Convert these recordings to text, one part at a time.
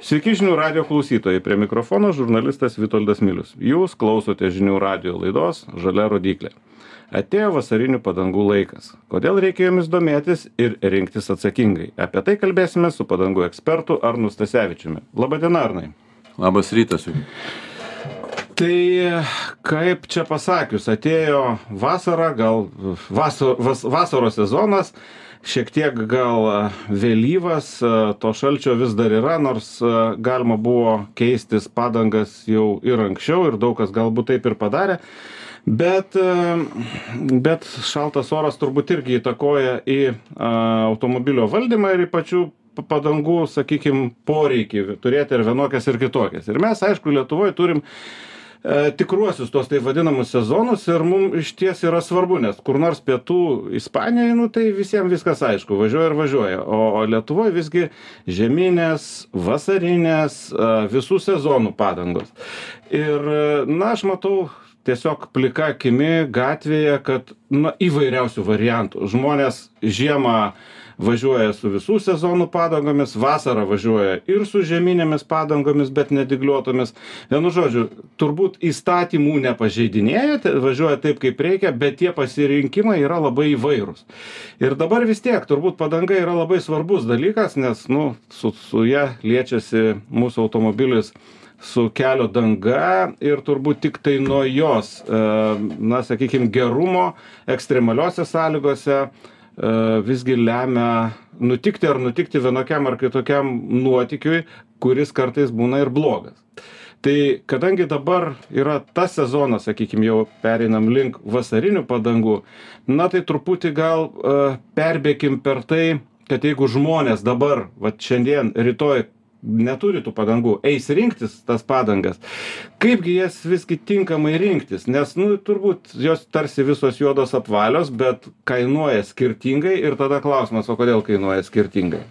Sveiki žinių radio klausytojai, prie mikrofono žurnalistas Vitoldas Milius. Jūs klausote žinių radio laidos Žalia rodiklė. Atėjo vasarinių padangų laikas. Kodėl reikia jomis domėtis ir rinktis atsakingai? Apie tai kalbėsime su padangų ekspertu Arnu Stasevičiumi. Labadiena, Arnai. Labas rytas. Tai kaip čia pasakius, atėjo vasara, gal vaso, vas, vasaros sezonas, šiek tiek gal vėlyvas, to šalčio vis dar yra, nors galima buvo keistis padangas jau ir anksčiau ir daug kas galbūt taip ir padarė. Bet, bet šaltas oras turbūt irgi įtakoja į automobilio valdymą ir į pačių padangų, sakykime, poreikį turėti ir vienokias ir kitokias. Ir mes, aišku, Lietuvoje turim tikruosius tos tai vadinamus sezonus ir mums iš ties yra svarbu, nes kur nors pietų Ispanijoje, nu, tai visiems viskas aišku, važiuoja ir važiuoja. O, o Lietuvoje visgi žeminės, vasarinės, e, visų sezonų padangos. Ir, na, aš matau tiesiog plika akimi gatvėje, kad na, įvairiausių variantų. Žmonės žiemą važiuoja su visų sezonų padangomis, vasarą važiuoja ir su žeminėmis padangomis, bet nedigliuotomis. Vienu žodžiu, turbūt įstatymų nepažeidinėja, važiuoja taip, kaip reikia, bet tie pasirinkimai yra labai įvairūs. Ir dabar vis tiek, turbūt padanga yra labai svarbus dalykas, nes, nu, su, su ją liečiasi mūsų automobilis su kelio danga ir turbūt tik tai nuo jos, na, sakykime, gerumo ekstremaliuose sąlygose visgi lemia nutikti ar nutikti vienokiam ar kitokiam nuotikiui, kuris kartais būna ir blogas. Tai kadangi dabar yra tas sezonas, sakykime, jau pereinam link vasarinių padangų, na tai truputį gal uh, perbėkim per tai, kad jeigu žmonės dabar, va šiandien, rytoj neturi tų padangų, eis rinktis tas padangas, kaipgi jas visgi tinkamai rinktis, nes, nu, turbūt jos tarsi visos juodos apvalios, bet kainuoja skirtingai ir tada klausimas, o kodėl kainuoja skirtingai?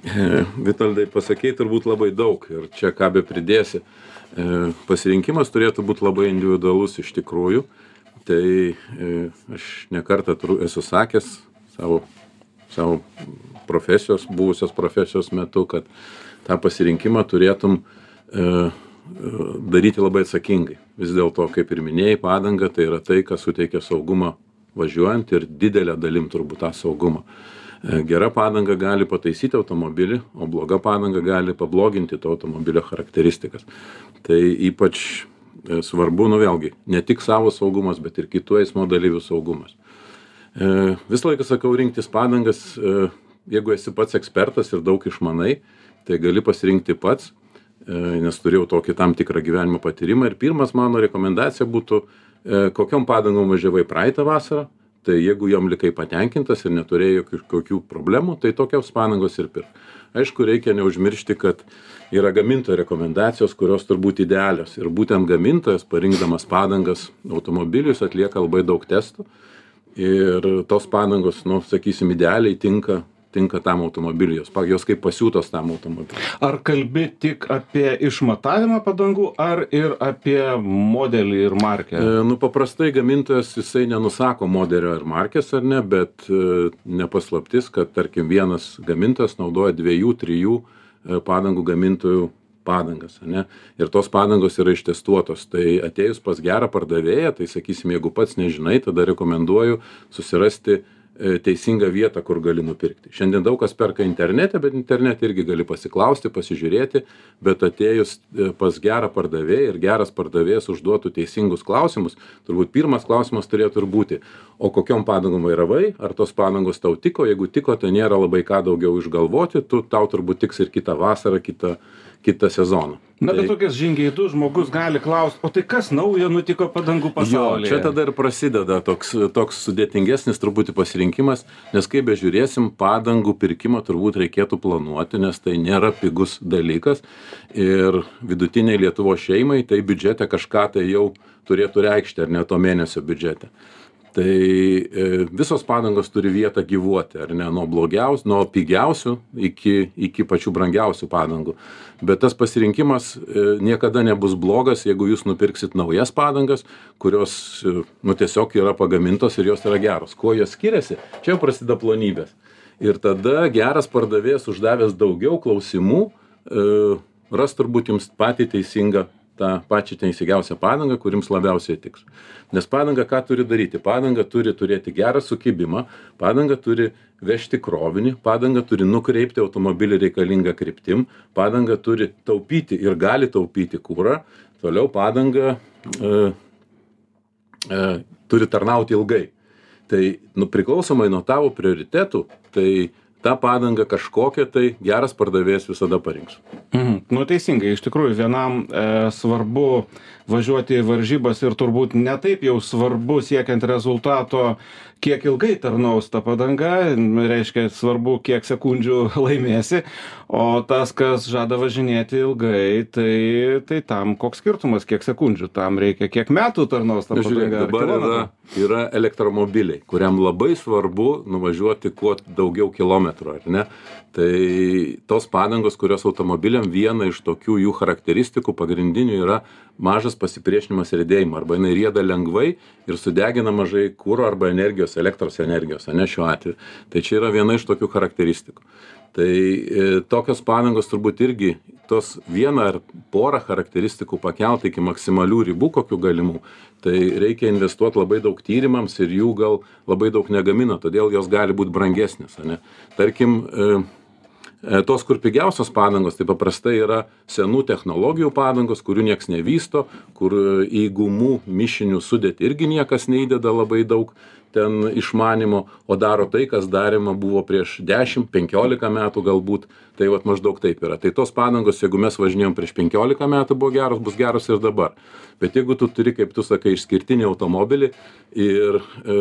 Vitaldai pasakėjai turbūt labai daug ir čia ką be pridėsi. E, pasirinkimas turėtų būti labai individualus iš tikrųjų. Tai e, aš nekartą esu sakęs savo, savo profesijos, buvusios profesijos metu, kad tą pasirinkimą turėtum e, e, daryti labai atsakingai. Vis dėlto, kaip ir minėjai, padanga tai yra tai, kas suteikia saugumą važiuojant ir didelę dalim turbūt tą saugumą. E, gera padanga gali pataisyti automobilį, o bloga padanga gali pabloginti to automobilio charakteristikas. Tai ypač svarbu, nu vėlgi, ne tik savo saugumas, bet ir kitų eismo dalyvių saugumas. Visą laiką sakau rinktis padangas, jeigu esi pats ekspertas ir daug išmanai, tai gali pasirinkti pats, e, nes turėjau tokį tam tikrą gyvenimo patyrimą. Ir pirmas mano rekomendacija būtų, e, kokiam padangom važiavai praeitą vasarą, tai jeigu jom likai patenkintas ir neturėjai jokių problemų, tai tokios padangos ir pirk. Aišku, reikia neužmiršti, kad yra gamintojo rekomendacijos, kurios turbūt idealios. Ir būtent gamintojas, parinkdamas padangas automobilius, atlieka labai daug testų. Ir tos padangos, nu, sakysim, idealiai tinka tinka tam automobiliui, jos, jos kaip pasiūtos tam automobiliui. Ar kalbi tik apie išmatavimą padangų, ar ir apie modelį ir markę? E, nu, paprastai gamintojas jisai nenusako modelio ir markės ar ne, bet e, nepaslaptis, kad tarkim vienas gamintojas naudoja dviejų, trijų e, padangų gamintojų padangas, ne? Ir tos padangos yra ištestuotos. Tai atėjus pas gerą pardavėją, tai sakysim, jeigu pats nežinai, tada rekomenduoju susirasti teisingą vietą, kur gali nupirkti. Šiandien daug kas perka internete, bet internete irgi gali pasiklausti, pasižiūrėti, bet atėjus e, pas gerą pardavėją ir geras pardavėjas užduotų teisingus klausimus, turbūt pirmas klausimas turėtų ir būti, o kokiom padangom vairavai, ar tos padangos tau tiko, jeigu tiko, tai nėra labai ką daugiau išgalvoti, tu tau turbūt tiks ir kitą vasarą, kitą, kitą sezoną. Na, bet tai, tokias žingeidus žmogus gali klausti, o tai kas naujo nutiko padangų pasaulyje? Jo, čia tada ir prasideda toks, toks sudėtingesnis truputį pasirinkimas, nes kaip bežiūrėsim, padangų pirkimą turbūt reikėtų planuoti, nes tai nėra pigus dalykas ir vidutiniai Lietuvo šeimai tai biudžete kažką tai jau turėtų reikšti, ar ne to mėnesio biudžete tai e, visos padangos turi vietą gyvuoti ar ne nuo blogiausių nuo pigiausių iki iki pačių brangiausių padangų. Bet tas pasirinkimas e, niekada nebus blogas jeigu jūs nupirksit naujas padangas kurios e, nu tiesiog yra pagamintos ir jos yra geros. Kuo jos skiriasi? Čia jau prasideda plonybės. Ir tada geras pardavėjas uždavęs daugiau klausimų rast turbūt jums patį teisingą tą pačią teisingiausią padangą kuri jums labiausiai tiks. Nes padanga ką turi daryti? Padanga turi turėti gerą sukibimą padanga turi vežti krovinį padanga turi nukreipti automobilį reikalinga kryptim padanga turi taupyti ir gali taupyti kurą. Toliau padanga e, e, turi tarnauti ilgai. Tai nu priklausomai nuo tavo prioritetų tai tą padangą kažkokią tai geras pardavėjas visada parinks. Mhm. Nu teisingai, iš tikrųjų vienam e, svarbu važiuoti į varžybas ir turbūt netaip jau svarbu siekiant rezultato, kiek ilgai tarnaus ta padanga, reiškia svarbu, kiek sekundžių laimėsi, o tas, kas žada važinėti ilgai, tai, tai tam koks skirtumas, kiek sekundžių, tam reikia, kiek metų tarnaus ta padanga. Žiūrėk, dabar yra, yra elektromobiliai, kuriam labai svarbu nuvažiuoti kuo daugiau kilometrų, ar ne? Tai tos padangos, kurios automobiliam viena iš tokių jų charakteristikų pagrindinių yra mažas pasipriešinimas riedėjimui arba jinai rieda lengvai ir sudegina mažai kuro arba energijos elektros energijos ane šiuo atveju. Tai čia yra viena iš tokių charakteristikų tai e, tokios padangos turbūt irgi tos vieną ar porą charakteristikų pakelt iki maksimalių ribų kokių galimų. Tai reikia investuot labai daug tyrimams ir jų gal labai daug negamina todėl jos gali būt brangesnės ane. Tarkim e, tos kur pigiausios padangos tai paprastai yra senų technologijų padangos kurių nieks nevysto kur į gumų mišinius sudėtį irgi niekas neįdeda labai daug ten išmanymo o daro tai kas daroma buvo prieš dešim penkiolika metų galbūt tai vat maždaug taip yra. Tai tos padangos jeigu mes važinėjom prieš penkiolika metų buvo geros bus geros ir dabar. Bet jeigu tu turi kaip tu sakai išskirtinį automobilį ir e,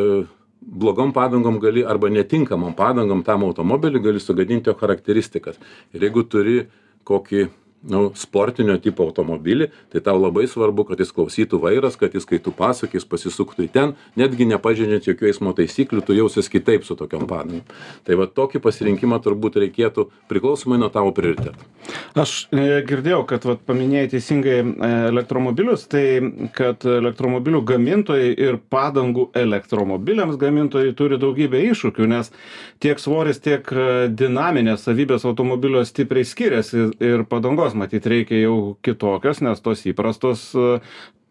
blogom padangom gali arba netinkamom padangom tam automobiliui gali sugadint jo charakteristikas. Ir jeigu turi kokį nu sportinio tipo automobilį tai tau labai svarbu kad jis klausytų vairas kad jis kai tu pasuki jis pasisuktų į ten netgi nepažeidžiant jokių eismo taisyklių tu jausies kitaip su tokiom padangom tai va tokį pasirinkimą turbūt reikėtų priklausomai nuo tavo prioritetų. Aš e, girdėjau kad vat paminėjai teisingai e, elektromobilius tai kad elektromobilių gamintojai ir padangų elektromobiliams gamintojai turi daugybę iššūkių nes tiek svoris tiek e, dinaminės savybės automobilio stipriai skiriasi ir padangos jos matyt reikia jau kitokios nes tos įprastos e,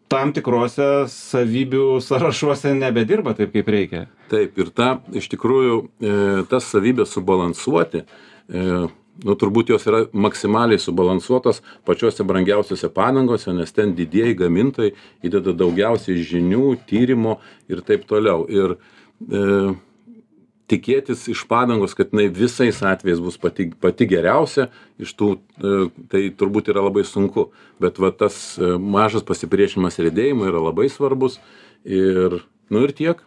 tam tikruose savybių sąrašuose nebedirba taip kaip reikia. Taip ir tą iš tikrųjų e, tas savybes subalansuoti e, nu turbūt jos yra maksimaliai subalansuotos pačiose brangiausiose padangose nes ten didieji gamintojai įdeda daugiausiai žinių tyrimo ir taip toliau. Ir e, tikėtis iš padangos kad jinai visais atvejais bus pati pati geriausia iš tų e, tai turbūt yra labai sunku. Bet va tas e, mažas pasipriešinimas riedėjimui yra labai svarbus ir nu ir tiek.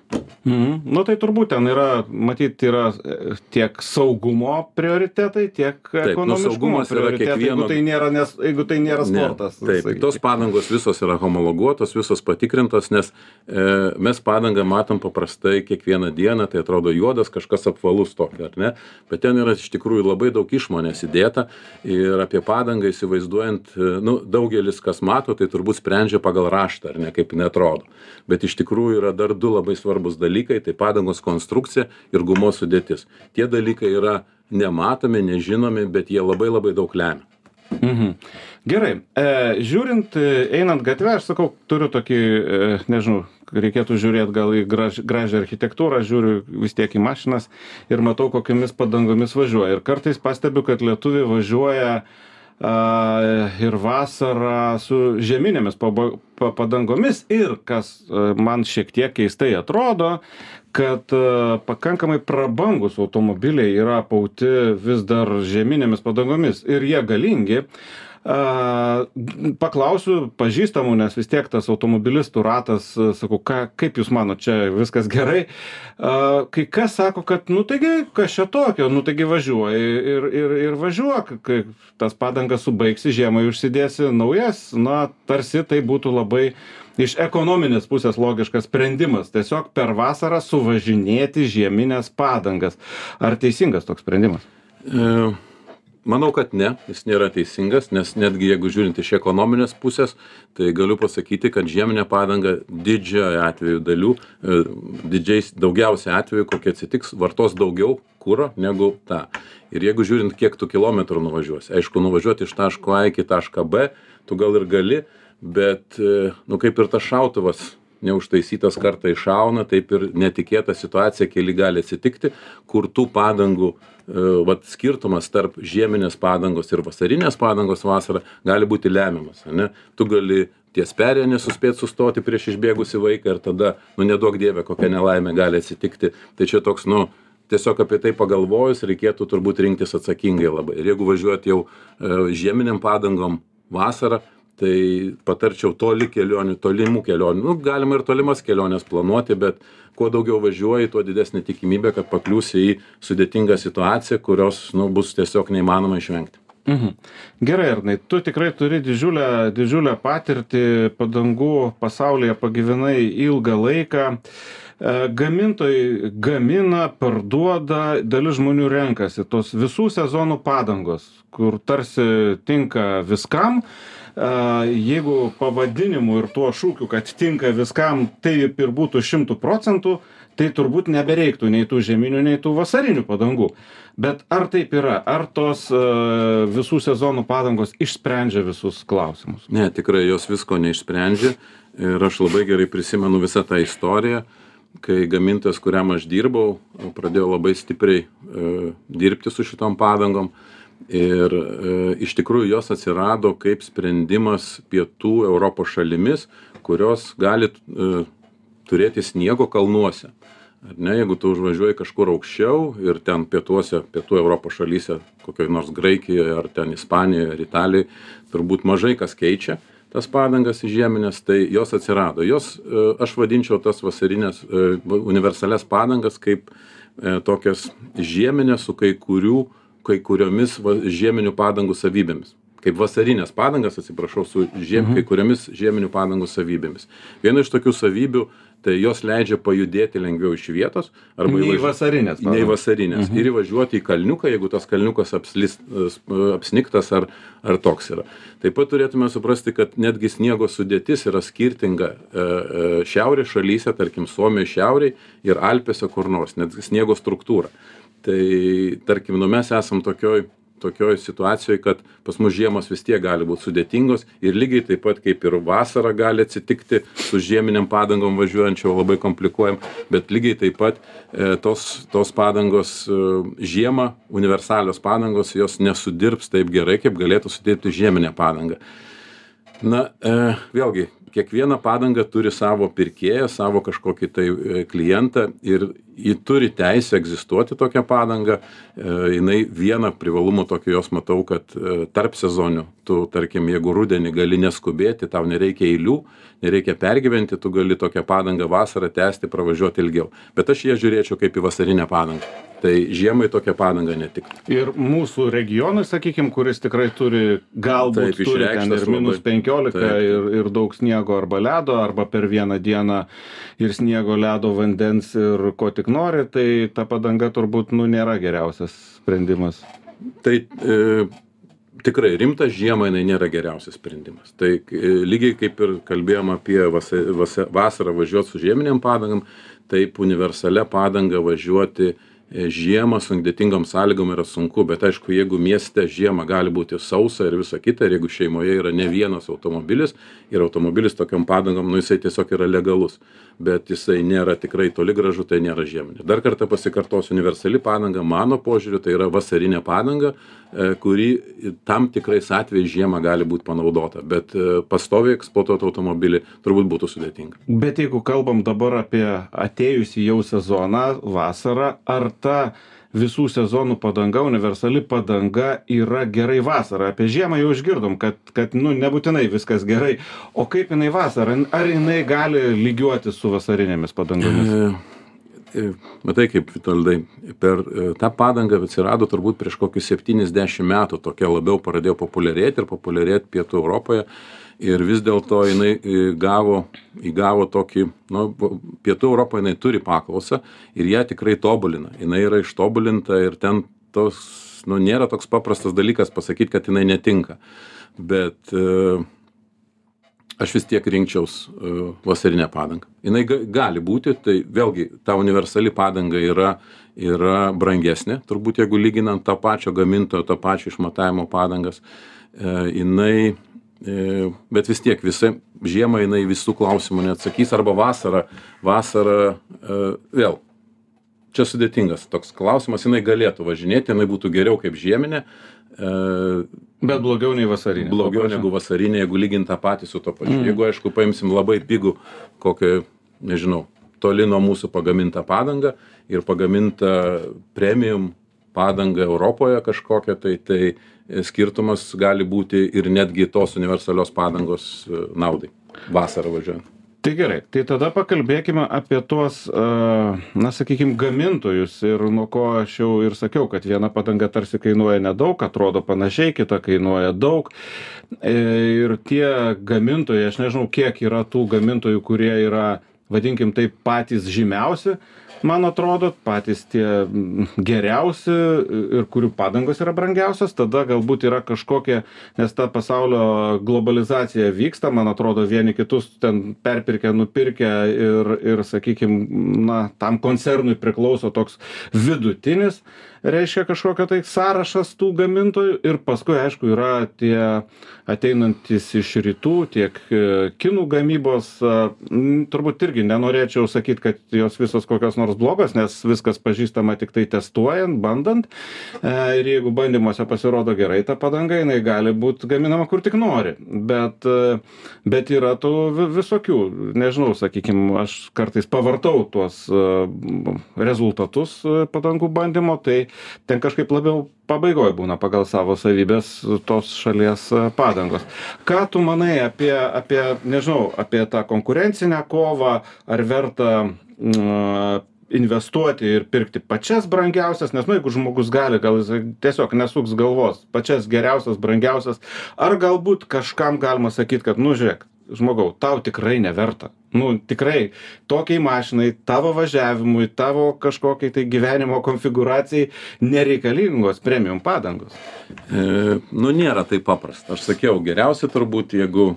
Mhm. Nu tai turbūt ten yra matyt yra e, tiek saugumo prioritetai tiek nu, ekonomiškumo prioritetai. Jeigu tai nėra nes jeigu tai nėra sportas taip tos padangos visos yra homologuotos visos patikrintos nes e, mes padangą matom paprastai kiekvieną dieną tai atrodo juodas kažkas apvalus tokio ar ne? Bet ten yra iš tikrųjų labai daug išmonės įdėta ir apie padangą įsivaizduojant e, nu daugelis kas mato tai turbūt sprendžia pagal raštą ar ne kaip jinai atrodo. Bet iš tikrųjų yra dar dar du labai svarbūs dalykai tai padangos konstrukcija ir gumos sudėtis tie dalykai yra nematomi nežinomi bet jie labai labai daug lemia Mhm. Gerai, e, žiūrint, e, einant gatvę, aš sakau, turiu tokį, e, nežinau, reikėtų žiūrėti gal į graž, gražią architektūrą, žiūriu vis tiek į mašinas ir matau, kokiamis padangomis važiuoja. Ir kartais pastebiu, kad lietuviai važiuoja ir vasarą su žieminėmis padangomis ir kas man šiek tiek keistai atrodo, kad pakankamai prabangus automobiliai yra pauti vis dar žieminėmis padangomis ir jie galingi. A paklausiu pažįstamų nes vis tiek tas automobilistų ratas sakau ką kaip jūs manot čia viskas gerai. A kai kas sako kad nu taigi kas čia tokio? Nu taigi važiuoji ir ir ir važiuok. Kai tas padangas subaigsi žiemai užsidėsi naujas na tarsi tai būtų labai iš ekonominės pusės logiškas sprendimas. Tiesiog per vasarą suvažinėti žiemines padangas. Ar teisingas toks sprendimas? E manau kad ne jis nėra teisingas nes netgi jeigu žiūrint iš ekonominės pusės tai galiu pasakyti kad žieminė padanga didžiąją atvejų dalių e, didžiais daugiausia atvejų kokie atsitiks vartos daugiau kuro negu ta ir jeigu žiūrint kiek tu kilometrų nuvažiuosi aišku nuvažiuot iš taško a iki taško b tu gal ir gali bet e, nu kaip ir tas šautuvas neužtaisytas kartą iššauna taip ir netikėta situacija keli gali atsitikti kur tų padangų e, vat skirtumas tarp žieminės padangos ir vasarinės padangos vasarą gali būti lemiamas ane? Tu gali ties perėja nesuspėt sustoti prieš išbėgusį vaiką ir tada nu neduok dieve kokia nelaimė gali atsitikti. Tai čia toks nu tiesiog apie tai pagalvojus reikėtų turbūt rinktis atsakingai labai. Ir jeigu važiuot jau e, žieminėm padangom vasarą tai patarčiau toli kelionių tolimų kelionių nu galima ir tolimas keliones planuoti bet kuo daugiau važiuoji tuo didesnė tikimybė kad pakliūsi į sudėtingą situaciją kurios nu bus tiesiog neįmanoma išvengti Mhm. Gerai, Arnai, tu tikrai turi didžiulę, didžiulę patirtį, padangų pasaulyje pagyvenai ilgą laiką. E, gamintojai gamina, parduoda, dalis žmonių renkasi tos visų sezonų padangos, kur tarsi tinka viskam, jeigu pavadinimu ir tuo šūkiu, kad tinka viskam, taip ir būtų šimtų procentų, tai turbūt nebereiktų nei tų žieminių, nei tų vasarinių padangų. Bet ar taip yra, ar tos visų sezonų padangos išsprendžia visus klausimus? Ne, tikrai jos visko neišsprendžia. Ir aš labai gerai prisimenu visą tą istoriją, kai gamintojas, kuriam aš dirbau, pradėjo labai stipriai uh, dirbti su šitom padangom. Uh, ir e, iš tikrųjų jos atsirado kaip sprendimas pietų europos šalimis kurios gali e, turėti sniego kalnuose. Ar ne jeigu tu užvažiuoji kažkur aukščiau ir ten pietuose pietų europos šalyse kokioj nors graikijoj ar ten ispanijoj ar italijoj turbūt mažai kas keičia tas padangas į žiemines tai jos atsirado. Jos e, aš vadinčiau tas vasarines universalias padangas kaip tokias žiemines su kai kurių kai kuriomis va žieminių padangų savybėmis. Kaip vasarines padangas atsiprašau su žiem Mhm. kai kuriomis žieminių padangų savybėmis. Viena iš tokių savybių tai jos leidžia pajudėti lengviau iš vietos arba Nei vasarinės nei vasarinės. Ir įvažiuoti į kalniuką jeigu tas kalniukas apslis apsnigtas ar ar toks yra. Taip pat turėtume suprasti kad netgi sniego sudėtis yra skirtinga e, e, šiaurės šalyse tarkim suomijoj šiaurėj ir alpėse kur nors net sniego struktūra tai tarkim nu mes esam tokioj tokioj situacijoj kad pas mus žiemos vis tiek gali būt sudėtingos ir lygiai taip pat kaip ir vasarą gali atsitikti su žieminėm padangom važiuojant čia jau labai komplikuojam bet lygiai taip pat e, tos tos padangos e, žiemą universalios padangos jos nesudirbs taip gerai kaip galėtų sudirbti žieminė padanga. Na e, vėlgi kiekviena padanga turi savo pirkėją savo kažkokį tai e, klientą ir ji turi teisę egzistuoti tokia padanga e, jinai vieną privalumų tokį jos matau kad e, tarp sezonių tu tarkim jeigu rudenį gali neskubėti tau nereikia eilių nereikia pergyventi tu gali tokią padangą vasarą tęsti pravažiuoti ilgiau bet aš ją žiūrėčiau kaip į vasarinę padangą tai žiemai tokia padanga netiktų Ir mūsų regionui, sakykime, kuris tikrai turi, galbūt Taip, turi ten ir minus labai. 15 Taip. ir, ir daug sniego arba ledo, arba per vieną dieną ir sniego, ledo, vandens ir ko tik nori, tai ta padanga turbūt nu, nėra geriausias sprendimas. Tai e, tikrai rimta žiemą jinai nėra geriausias sprendimas. Tai e, lygiai kaip ir kalbėjom apie vasa, vasa, vasarą važiuoti su žieminėm padangam, taip universalia padanga važiuoti e, žiemą sudėtingom sąlygom yra sunku, bet aišku, jeigu mieste žiemą gali būti sausa ir visa kita, ir jeigu šeimoje yra ne vienas automobilis ir automobilis tokiam padangom, nu jisai tiesiog yra legalus, bet jisai nėra tikrai toli gražu, tai nėra žieminė. Dar kartą pasikartosiu, universali padanga, mano požiūriu, tai yra vasarinė padanga, e, kuri tam tikrais atvejais žiemą gali būti panaudota, bet e, pastoviai eksploatuoti automobilį turbūt būtų sudėtinga. Bet jeigu kalbam dabar apie atėjusį jau sezoną, vasarą, ar ta visų sezonų padanga, universali padanga yra gerai vasarą. Apie žiemą jau išgirdom, kad, kad nu, nebūtinai viskas gerai. O kaip jinai vasarą? Ar jinai gali lygiuoti su vasarinėmis padangomis? E, Matai, kaip Vitoldai, per e, tą padangą atsirado turbūt prieš kokius 70 metų, tokia labiau pradėjo populiarėti ir populiarėti Pietų Europoje. Ir vis dėlto jinai e, gavo, įgavo tokį, nu, Pietų Europoje jinai turi paklausą ir ją tikrai tobulina. Jinai yra ištobulinta ir ten tos nu nėra toks paprastas dalykas pasakyt kad jinai netinka bet aš vis tiek rinkčiaus vasarinę padangą. Jinai gali būti tai vėlgi ta universali padanga yra yra brangesnė turbūt jeigu lyginant to pačio gamintojo to pačio išmatavimo padangas jinai E, bet vis tiek visa žiemą jinai visų klausimų neatsakys arba vasarą vasarą e, vėl čia sudėtingas toks klausimas jinai galėtų važinėti jinai būtų geriau kaip žieminė e, bet blogiau nei vasarinė blogiau negu vasarinė jeigu lygint tą patį su tuo pačiu mm. jeigu aišku paimsim labai pigų kokį nežinau toli nuo mūsų pagamintą padangą ir pagamintą premium padangą europoje kažkokią tai tai skirtumas gali būti ir netgi tos universalios padangos e, naudai vasarą važiuojant. Tai gerai, tai tada pakalbėkime apie tuos, e, na sakykime, gamintojus ir nuo ko aš jau ir sakiau, kad viena padanga tarsi kainuoja nedaug, atrodo panašiai, kita kainuoja daug. E, ir tie gamintojai, aš nežinau, kiek yra tų gamintojų, kurie yra, vadinkim taip, patys žymiausi, man atrodo patys tie geriausi ir kurių padangos yra brangiausios tada galbūt yra kažkokie nes ta pasaulio globalizacija vyksta man atrodo vieni kitus ten perpirkę nupirkę ir ir sakykim na tam koncernui priklauso toks vidutinis reiškia kažkokio tai sąrašas tų gamintojų ir paskui aišku yra tie ateinantys iš rytų tiek e, kinų gamybos turbūt irgi nenorėčiau sakyt kad jos visos kokios nors blogos nes viskas pažįstama tiktai testuojant bandant e, ir jeigu bandymuose pasirodo gerai ta padanga jinai gali būt gaminama kur tik nori. Bet e, bet yra tų visokių nežinau sakykim aš kartais pavartau tuos rezultatus padangų bandymo tai ten kažkaip labiau pabaigoj būna pagal savo savybes tos šalies e, padangos. Ką tu manai apie, apie nežinau, apie tą konkurencinę kovą, ar verta mm, investuoti ir pirkti pačias brangiausias, nes, nu, jeigu žmogus gali, gal jis tiesiog nesuks galvos, pačias geriausias, brangiausias, ar galbūt kažkam galima sakyti, kad, nu, žiūrėk, žmogau, tau tikrai neverta. Nu, tikrai, tokiai mašinai, tavo važiavimui, tavo kažkokiai tai gyvenimo konfiguracijai nereikalingos premium padangos. E, nu, nėra taip paprasta. Aš sakiau, geriausia turbūt, jeigu,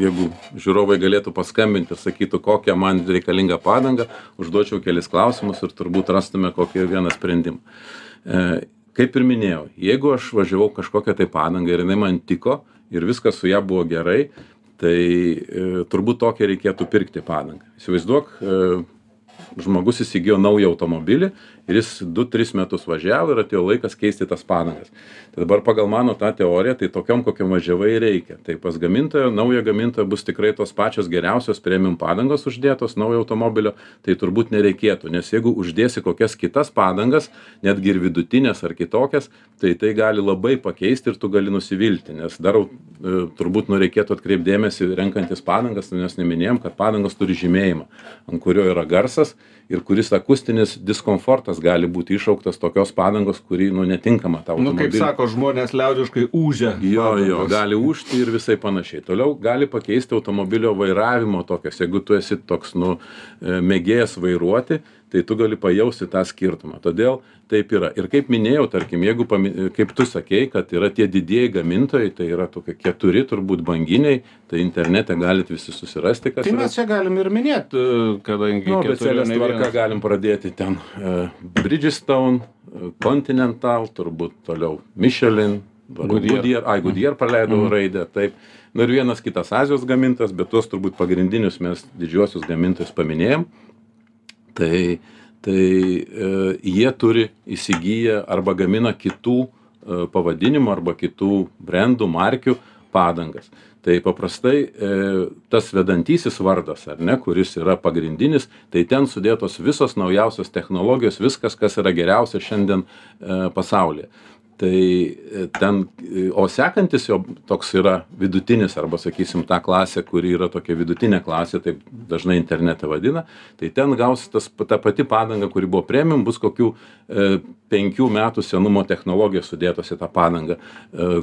jeigu žiūrovai galėtų paskambinti ir sakytų, kokią man reikalinga padanga, užduočiau kelis klausimus ir turbūt rastume kokį vieną sprendimą. E, kaip ir minėjau, jeigu aš važiavau kažkokią tai padangą ir jinai man tiko ir viskas su ja buvo gerai, tai e, turbūt tokią reikėtų pirkti padangą. Įsivaizduok e, žmogus įsigijo naują automobilį ir jis du tris metus važiavo ir atėjo laikas keisti tas padangas. Tai dabar pagal mano tą teoriją tai tokiom kokiom važiavai ir reikia. Tai pas gamintoją naują gamintoją bus tikrai tos pačios geriausios premium padangos uždėtos naujo automobilio tai turbūt nereikėtų. Nes jeigu uždėsi kokias kitas padangas netgi ir vidutines ar kitokias tai tai gali labai pakeisti ir tu gali nusivilti. Nes dar e, turbūt nu reikėtų atkreipt dėmesį renkantis padangas nes neminėjom kad padangos turi žymėjimą ant kurio yra garsas ir kuris akustinis diskomfortas gali būti iššauktas tokios padangos kuri nu netinkama tau nu kaip sako žmonės liaudiškai ūžia jo jo gali ūžti ir visai panašiai. Toliau gali pakeisti automobilio vairavimo tokias jeigu tu esi toks nu e, mėgėjas vairuoti tai tu gali pajausti tą skirtumą. Todėl taip yra. Ir kaip minėjau tarkim jeigu pami kaip tu sakei kad yra tie didieji gamintojai tai yra tokie keturi turbūt banginiai tai internete galit visi susirasti kas tai mes čia galim ir minėt e, kadangi nu abėcėlės tvarka galim pradėti ten e, bridgestone e, continental turbūt toliau michelin goodyear. Ai goodyear praleidau mhm. raidę taip. Nu ir vienas kitas azijos gamintojas bet tuos turbūt pagrindinius mes didžiuosius gamintojus paminėjom tai tai e, jie turi įsigiję arba gamina kitų e, pavadinimų arba kitų brendų markių padangas. Tai paprastai e, tas vedantysis vardas ar ne kuris yra pagrindinis tai ten sudėtos visos naujausios technologijos viskas kas yra geriausia šiandien pasaulyje tai e, ten e, o sekantis jo toks yra vidutinis arba sakysim ta klasė kuri yra tokia vidutinė klasė taip dažnai internete vadina tai ten gausi tas ta pati padanga kuri buvo premium bus kokių e, penkių metų senumo technologijos sudėtos į tą padangą.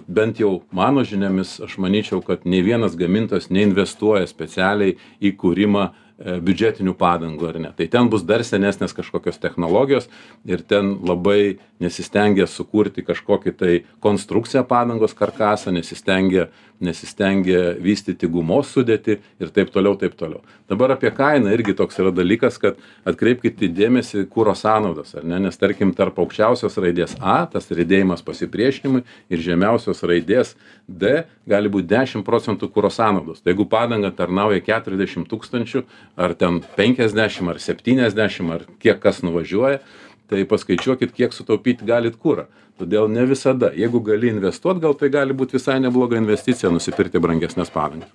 Bent jau mano žiniomis aš manyčiau kad nei vienas gamintojas neinvestuoja specialiai į kūrimą biudžetinių padangų ar ne. Tai ten bus dar senesnės kažkokios technologijos ir ten labai nesistengia sukurti kažkokį tai konstrukciją padangos karkasą, nesistengia, nesistengia vystyti gumos sudėti ir taip toliau, taip toliau. Dabar apie kainą irgi toks yra dalykas, kad atkreipkite dėmesį kūro sąnaudas, ar ne, nes tarkim tarp aukščiausios raidės A, tas rėdėjimas pasipriešinimui ir žemiausios raidės D gali būti 10 procentų kūro sąnaudos. Tai jeigu padanga tarnauja 40 tūkstančių, ar ten 50, ar 70, ar kiek kas nuvažiuoja, tai paskaičiuokit, kiek sutaupyti galit kūrą. Todėl ne visada. Jeigu gali investuoti, gal tai gali būti visai nebloga investicija nusipirkti brangesnės padangas.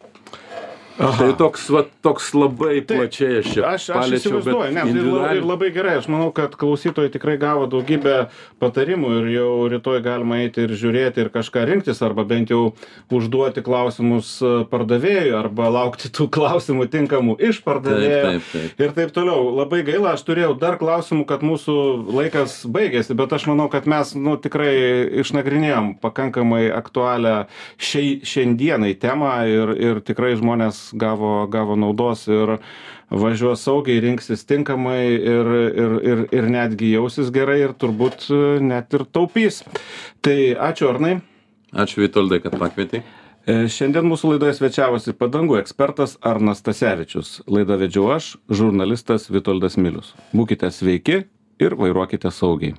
Tai toks, va, toks labai Taip, plačiai aš čia Aš, aš įsivaizduoju, ne, la- ir individualiai- labai gerai, aš manau, kad klausytojai tikrai gavo daugybę patarimų ir jau rytoj galima eiti ir žiūrėti ir kažką rinktis, arba bent jau užduoti klausimus e, pardavėjui, arba laukti tų klausimų tinkamų iš pardavėjo. Taip, taip, taip. Ir taip toliau. Labai gaila, aš turėjau dar klausimų, kad mūsų laikas baigėsi, bet aš manau, kad mes nu, tikrai išnagrinėjom pakankamai aktualią šiai, šiandienai temą ir, ir tikrai žmonės gavo, gavo naudos ir važiuos saugiai, rinksis tinkamai ir, ir, ir, ir netgi jausis gerai ir turbūt e, net ir taupys. Tai ačiū Arnai. Ačiū Vitoldai, kad pakvietei. E, Šiandien mūsų laidoje svečiavosi padangų ekspertas Arnas Tasevičius. Laidą vedžiau aš, žurnalistas Vitoldas Milius. Būkite sveiki ir vairuokite saugiai.